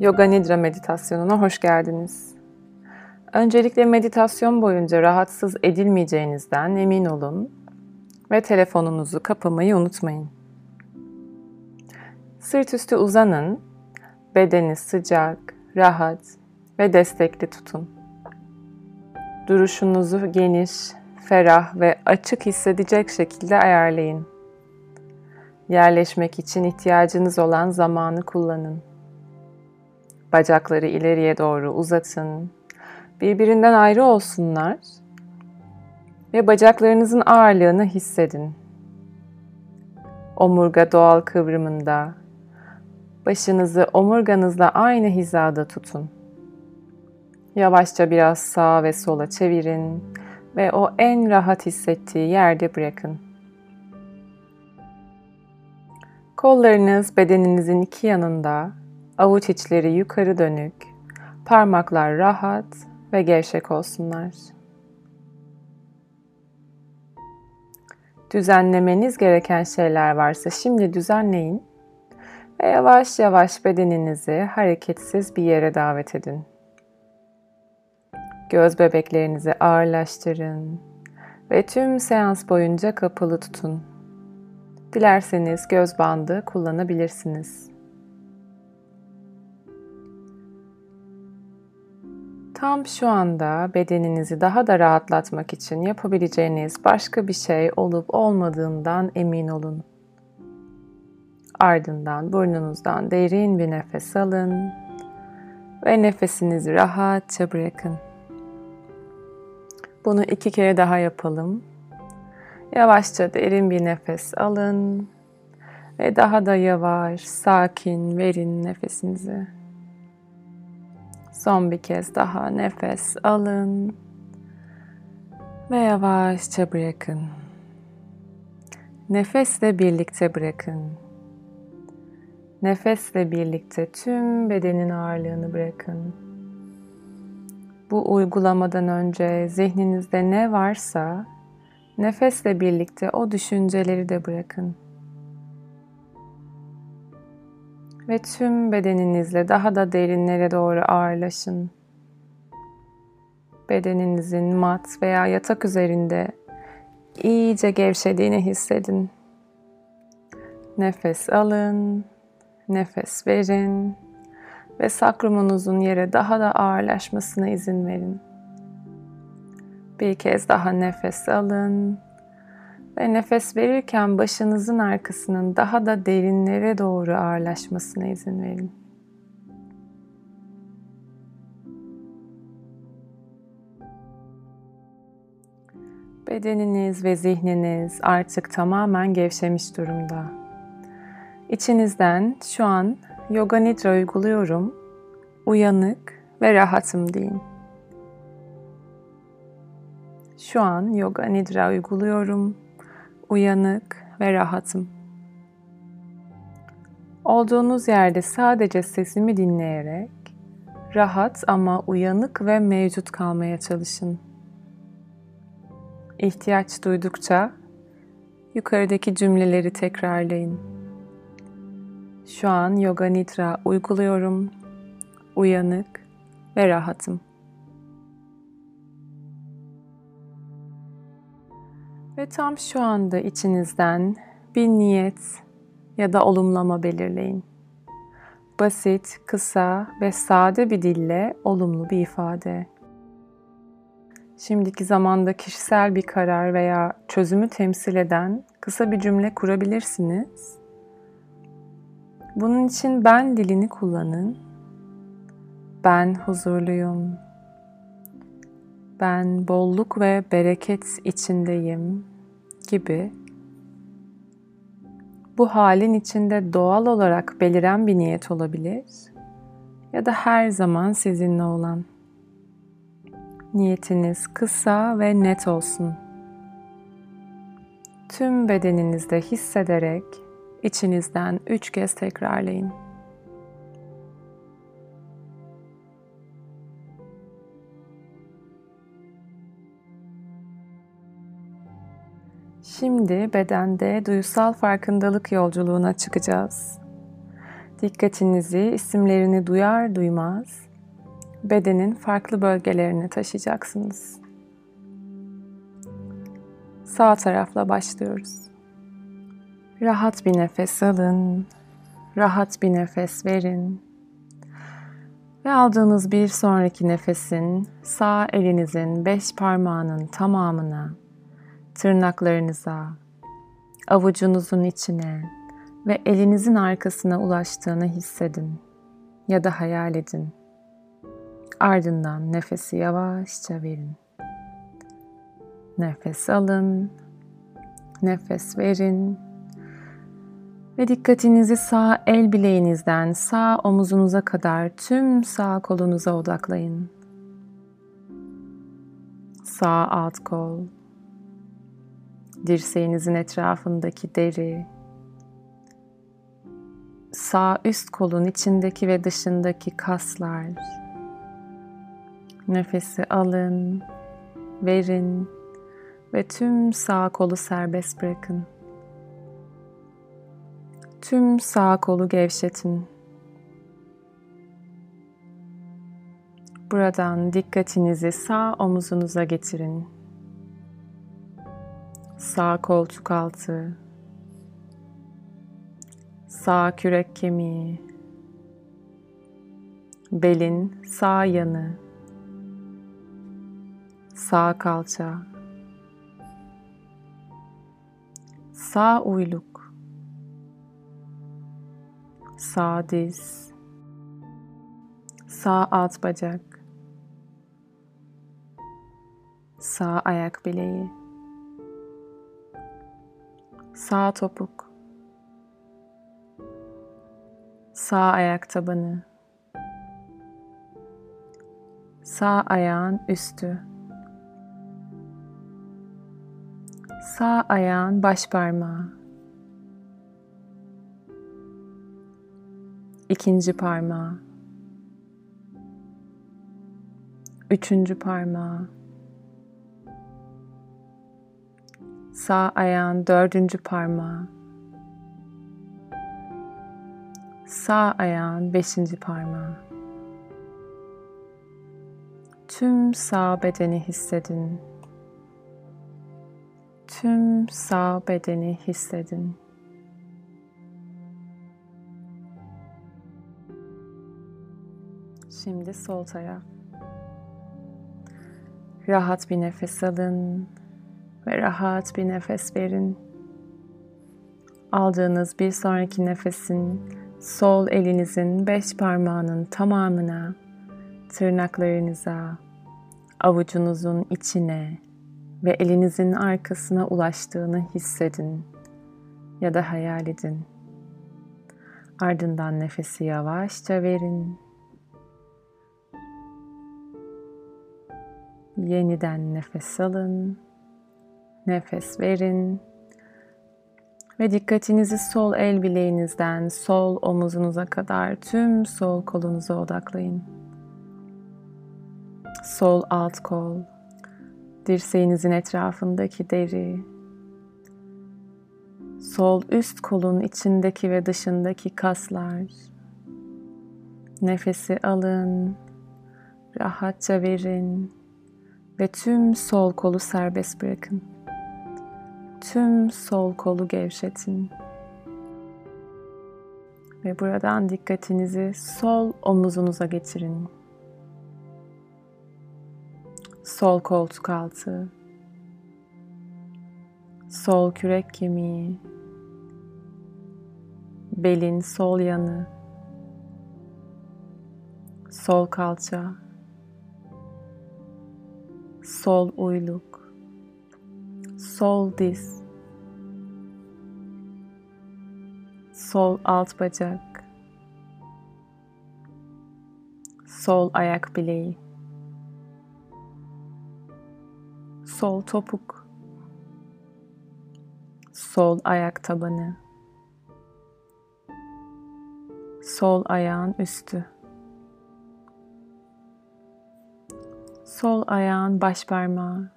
Yoga Nidra meditasyonuna hoş geldiniz. Öncelikle meditasyon boyunca rahatsız edilmeyeceğinizden emin olun ve telefonunuzu kapamayı unutmayın. Sırt üstü uzanın, bedeni sıcak, rahat ve destekli tutun. Duruşunuzu geniş, ferah ve açık hissedecek şekilde ayarlayın. Yerleşmek için ihtiyacınız olan zamanı kullanın. Bacakları ileriye doğru uzatın. Birbirinden ayrı olsunlar. Ve bacaklarınızın ağırlığını hissedin. Omurga doğal kıvrımında. Başınızı omurganızla aynı hizada tutun. Yavaşça biraz sağa ve sola çevirin ve o en rahat hissettiği yerde bırakın. Kollarınız bedeninizin iki yanında, avuç içleri yukarı dönük, parmaklar rahat ve gevşek olsunlar. Düzenlemeniz gereken şeyler varsa şimdi düzenleyin ve yavaş yavaş bedeninizi hareketsiz bir yere davet edin. Göz bebeklerinizi ağırlaştırın ve tüm seans boyunca kapalı tutun. Dilerseniz göz bandı kullanabilirsiniz. Tam şu anda bedeninizi daha da rahatlatmak için yapabileceğiniz başka bir şey olup olmadığından emin olun. Ardından burnunuzdan derin bir nefes alın ve nefesinizi rahatça bırakın. Bunu iki kere daha yapalım. Yavaşça derin bir nefes alın ve daha da yavaş, sakin verin nefesinizi. Son bir kez daha nefes alın ve yavaşça bırakın. Nefesle birlikte bırakın. Nefesle birlikte tüm bedenin ağırlığını bırakın. Bu uygulamadan önce zihninizde ne varsa nefesle birlikte o düşünceleri de bırakın. Ve tüm bedeninizle daha da derinlere doğru ağırlaşın. Bedeninizin mat veya yatak üzerinde iyice gevşediğini hissedin. Nefes alın, nefes verin ve sakrumunuzun yere daha da ağırlaşmasına izin verin. Bir kez daha nefes alın ve nefes verirken başınızın arkasının daha da derinlere doğru ağırlaşmasına izin verin. Bedeniniz ve zihniniz artık tamamen gevşemiş durumda. İçinizden şu an Yoga Nidra uyguluyorum, uyanık ve rahatım deyin. Şu an Yoga Nidra uyguluyorum, uyanık ve rahatım. Olduğunuz yerde sadece sesimi dinleyerek rahat ama uyanık ve mevcut kalmaya çalışın. İhtiyaç duydukça yukarıdaki cümleleri tekrarlayın. Şu an Yoga Nidra uyguluyorum. Uyanık ve rahatım. Ve tam şu anda içinizden bir niyet ya da olumlama belirleyin. Basit, kısa ve sade bir dille olumlu bir ifade. Şimdiki zamanda kişisel bir karar veya çözümü temsil eden kısa bir cümle kurabilirsiniz. Bunun için ben dilini kullanın. Ben huzurluyum. Ben bolluk ve bereket içindeyim gibi bu halin içinde doğal olarak beliren bir niyet olabilir ya da her zaman sizinle olan. Niyetiniz kısa ve net olsun. Tüm bedeninizde hissederek içinizden üç kez tekrarlayın. Şimdi bedende duysal farkındalık yolculuğuna çıkacağız. Dikkatinizi isimlerini duyar duymaz bedenin farklı bölgelerine taşıyacaksınız. Sağ tarafla başlıyoruz. Rahat bir nefes alın. Rahat bir nefes verin. Ve aldığınız bir sonraki nefesin sağ elinizin beş parmağının tamamına, tırnaklarınıza, avucunuzun içine ve elinizin arkasına ulaştığını hissedin ya da hayal edin. Ardından nefesi yavaşça verin. Nefes alın, nefes verin ve dikkatinizi sağ el bileğinizden sağ omuzunuza kadar tüm sağ kolunuza odaklayın. Sağ alt kol, dirseğinizin etrafındaki deri, sağ üst kolun içindeki ve dışındaki kaslar. Nefesi alın, verin ve tüm sağ kolu serbest bırakın. Tüm sağ kolu gevşetin. Buradan dikkatinizi sağ omuzunuza getirin. Sağ koltuk altı, sağ kürek kemiği, belin sağ yanı, sağ kalça, sağ uyluk, sağ diz, sağ alt bacak, sağ ayak bileği, sağ topuk, sağ ayak tabanı, sağ ayağın üstü, sağ ayağın baş parmağı, ikinci parmağı, üçüncü parmağı, sağ ayağın dördüncü parmağı, sağ ayağın beşinci parmağı. Tüm sağ bedeni hissedin. Tüm sağ bedeni hissedin. Şimdi sol taraf. Rahat bir nefes alın ve rahat bir nefes verin. Aldığınız bir sonraki nefesin sol elinizin beş parmağının tamamına, tırnaklarınıza, avucunuzun içine ve elinizin arkasına ulaştığını hissedin ya da hayal edin. Ardından nefesi yavaşça verin. Yeniden nefes alın. Nefes verin. Ve dikkatinizi sol el bileğinizden sol omuzunuza kadar tüm sol kolunuza odaklayın. Sol alt kol, dirseğinizin etrafındaki deri, sol üst kolun içindeki ve dışındaki kaslar. Nefesi alın, rahatça verin ve tüm sol kolu serbest bırakın. Tüm sol kolu gevşetin. Ve buradan dikkatinizi sol omuzunuza getirin. Sol koltuk altı. Sol kürek kemiği. Belin sol yanı. Sol kalça. Sol uyluk. Sol diz. Sol alt bacak. Sol ayak bileği. Sol topuk. Sol ayak tabanı. Sol ayağın üstü. Sol ayağın baş parmağı.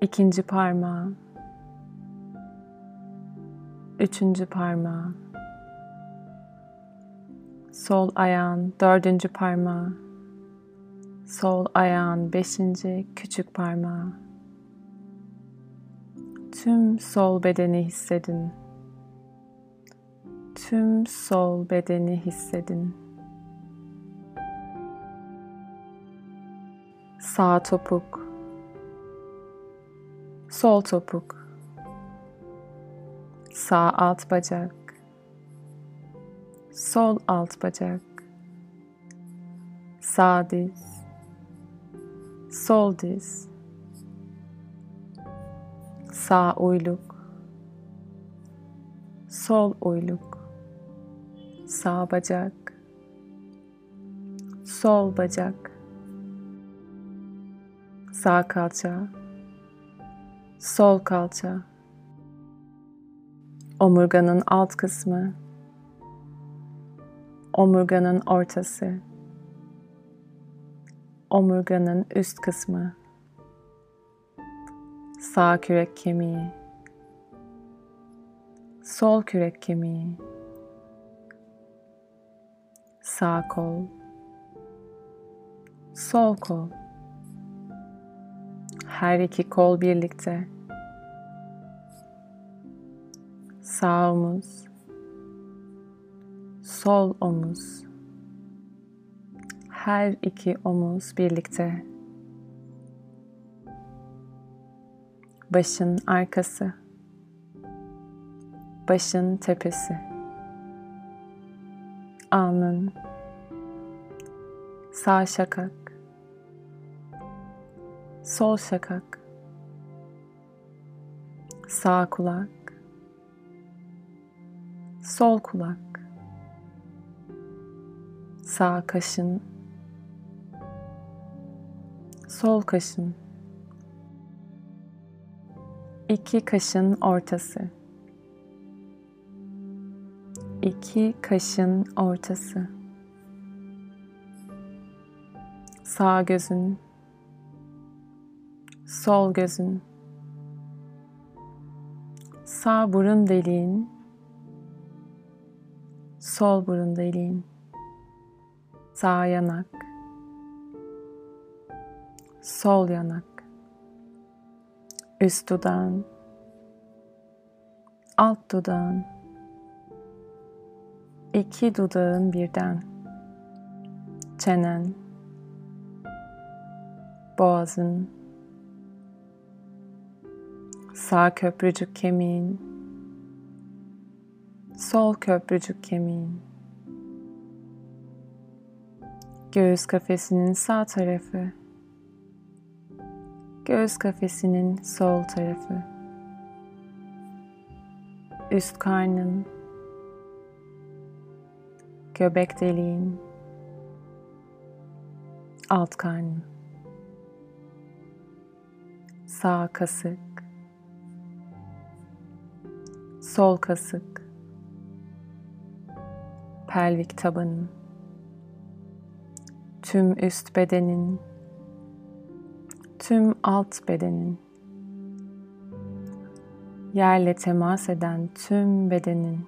İkinci parmağı. Üçüncü parmağı. Sol ayağın dördüncü parmağı. Sol ayağın beşinci küçük parmağı. Tüm sol bedeni hissedin. Tüm sol bedeni hissedin. Sağ topuk. Sol topuk. Sağ alt bacak. Sol alt bacak. Sağ diz. Sol diz. Sağ uyluk. Sol uyluk. Sağ bacak. Sol bacak. Sağ kalça. Sol kalça. Omurganın alt kısmı. Omurganın ortası. Omurganın üst kısmı. Sağ kürek kemiği. Sol kürek kemiği. Sağ kol. Sol kol. Her iki kol birlikte. Sağ omuz. Sol omuz. Her iki omuz birlikte. Başın arkası. Başın tepesi. Alnın. Sağ şakak. Sol şakak. Sağ kulak. Sol kulak. Sağ kaşın. Sol kaşın. İki kaşın ortası. İki kaşın ortası. Sağ gözün. Sol gözün. Sağ burun deliğin. Sol burun deliğin. Sağ yanak. Sol yanak üst dudağın, alt dudağın, iki dudağın birden, çenen, boğazın, sağ köprücük kemiğin, sol köprücük kemiğin, göğüs kafesinin sağ tarafı, göğüs kafesinin sol tarafı, üst karnın, göbek deliğin, alt karnın, sağ kasık, sol kasık, pelvik tabanın, tüm üst bedenin, tüm alt bedenin, yerle temas eden tüm bedenin,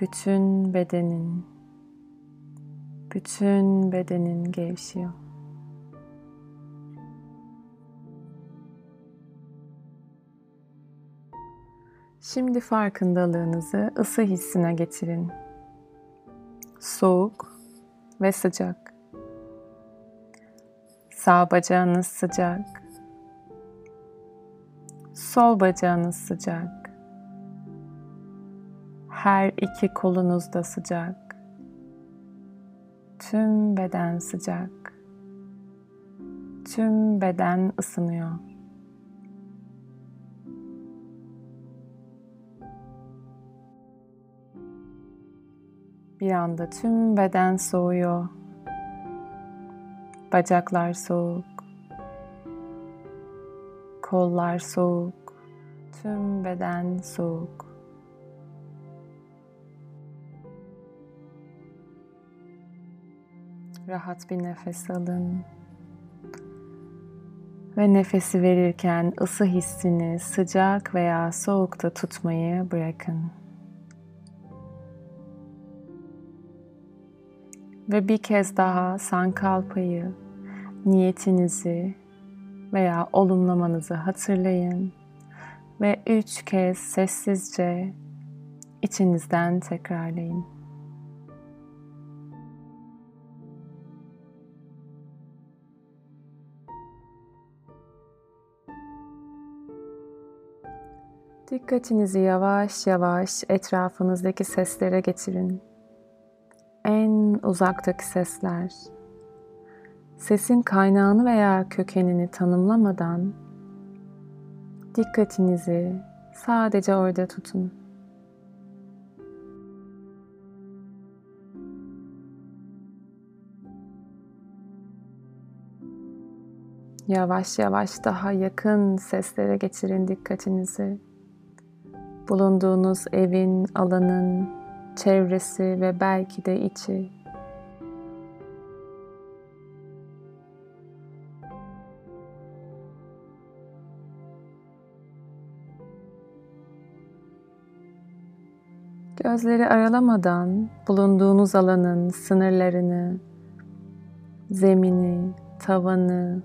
bütün bedenin, bütün bedenin gevşiyor. Şimdi farkındalığınızı ısı hissine getirin. Soğuk ve sıcak. Sağ bacağınız sıcak. Sol bacağınız sıcak. Her iki kolunuz da sıcak. Tüm beden sıcak. Tüm beden ısınıyor. Bir anda tüm beden soğuyor. Bacaklar soğuk. Kollar soğuk. Tüm beden soğuk. Rahat bir nefes alın. Ve nefesi verirken ısı hissini sıcak veya soğukta tutmayı bırakın. Ve bir kez daha sankalpayı, niyetinizi veya olumlamanızı hatırlayın ve üç kez sessizce içinizden tekrarlayın. Dikkatinizi yavaş yavaş etrafınızdaki seslere getirin. En uzaktaki sesler. Sesin kaynağını veya kökenini tanımlamadan dikkatinizi sadece orada tutun. Yavaş yavaş daha yakın seslere getirin dikkatinizi bulunduğunuz evin, alanın, çevresi ve belki de içi. Gözleri aralamadan bulunduğunuz alanın sınırlarını, zemini, tavanı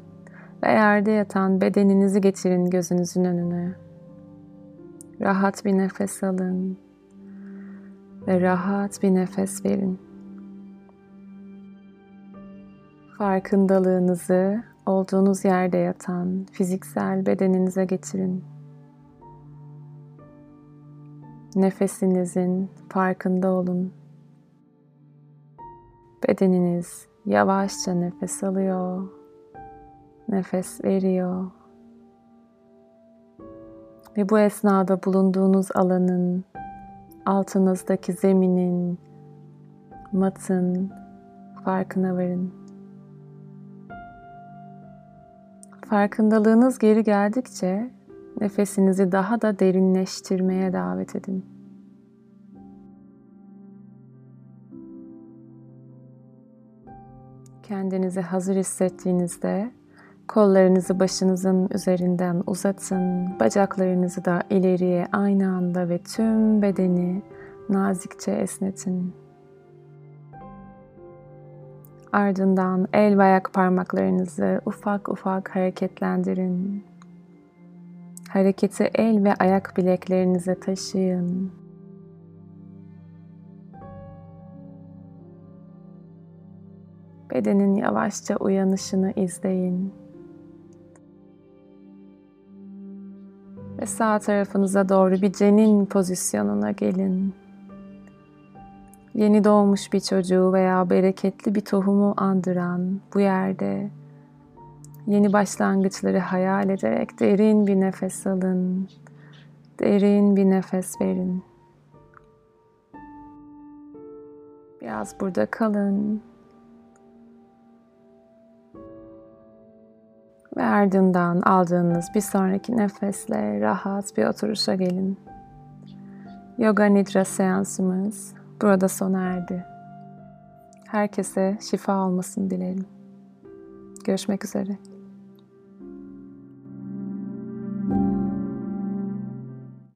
ve yerde yatan bedeninizi getirin gözünüzün önüne. Rahat bir nefes alın ve rahat bir nefes verin. Farkındalığınızı olduğunuz yerde yatan fiziksel bedeninize getirin. Nefesinizin farkında olun. Bedeniniz yavaşça nefes alıyor, nefes veriyor. Ve bu esnada bulunduğunuz alanın, altınızdaki zeminin, matın farkına varın. Farkındalığınız geri geldikçe nefesinizi daha da derinleştirmeye davet edin. Kendinizi hazır hissettiğinizde Kollarınızı başınızın üzerinden uzatın. Bacaklarınızı da ileriye aynı anda ve tüm bedeni nazikçe esnetin. Ardından el ve ayak parmaklarınızı ufak ufak hareketlendirin. Hareketi el ve ayak bileklerinize taşıyın. Bedenin yavaşça uyanışını izleyin. Ve sağ tarafınıza doğru bir cenin pozisyonuna gelin. Yeni doğmuş bir çocuğu veya bereketli bir tohumu andıran bu yerde yeni başlangıçları hayal ederek derin bir nefes alın. Derin bir nefes verin. Biraz burada kalın. Ve ardından aldığınız bir sonraki nefesle rahat bir oturuşa gelin. Yoga Nidra seansımız burada sona erdi. Herkese şifa olmasını dilerim. Görüşmek üzere.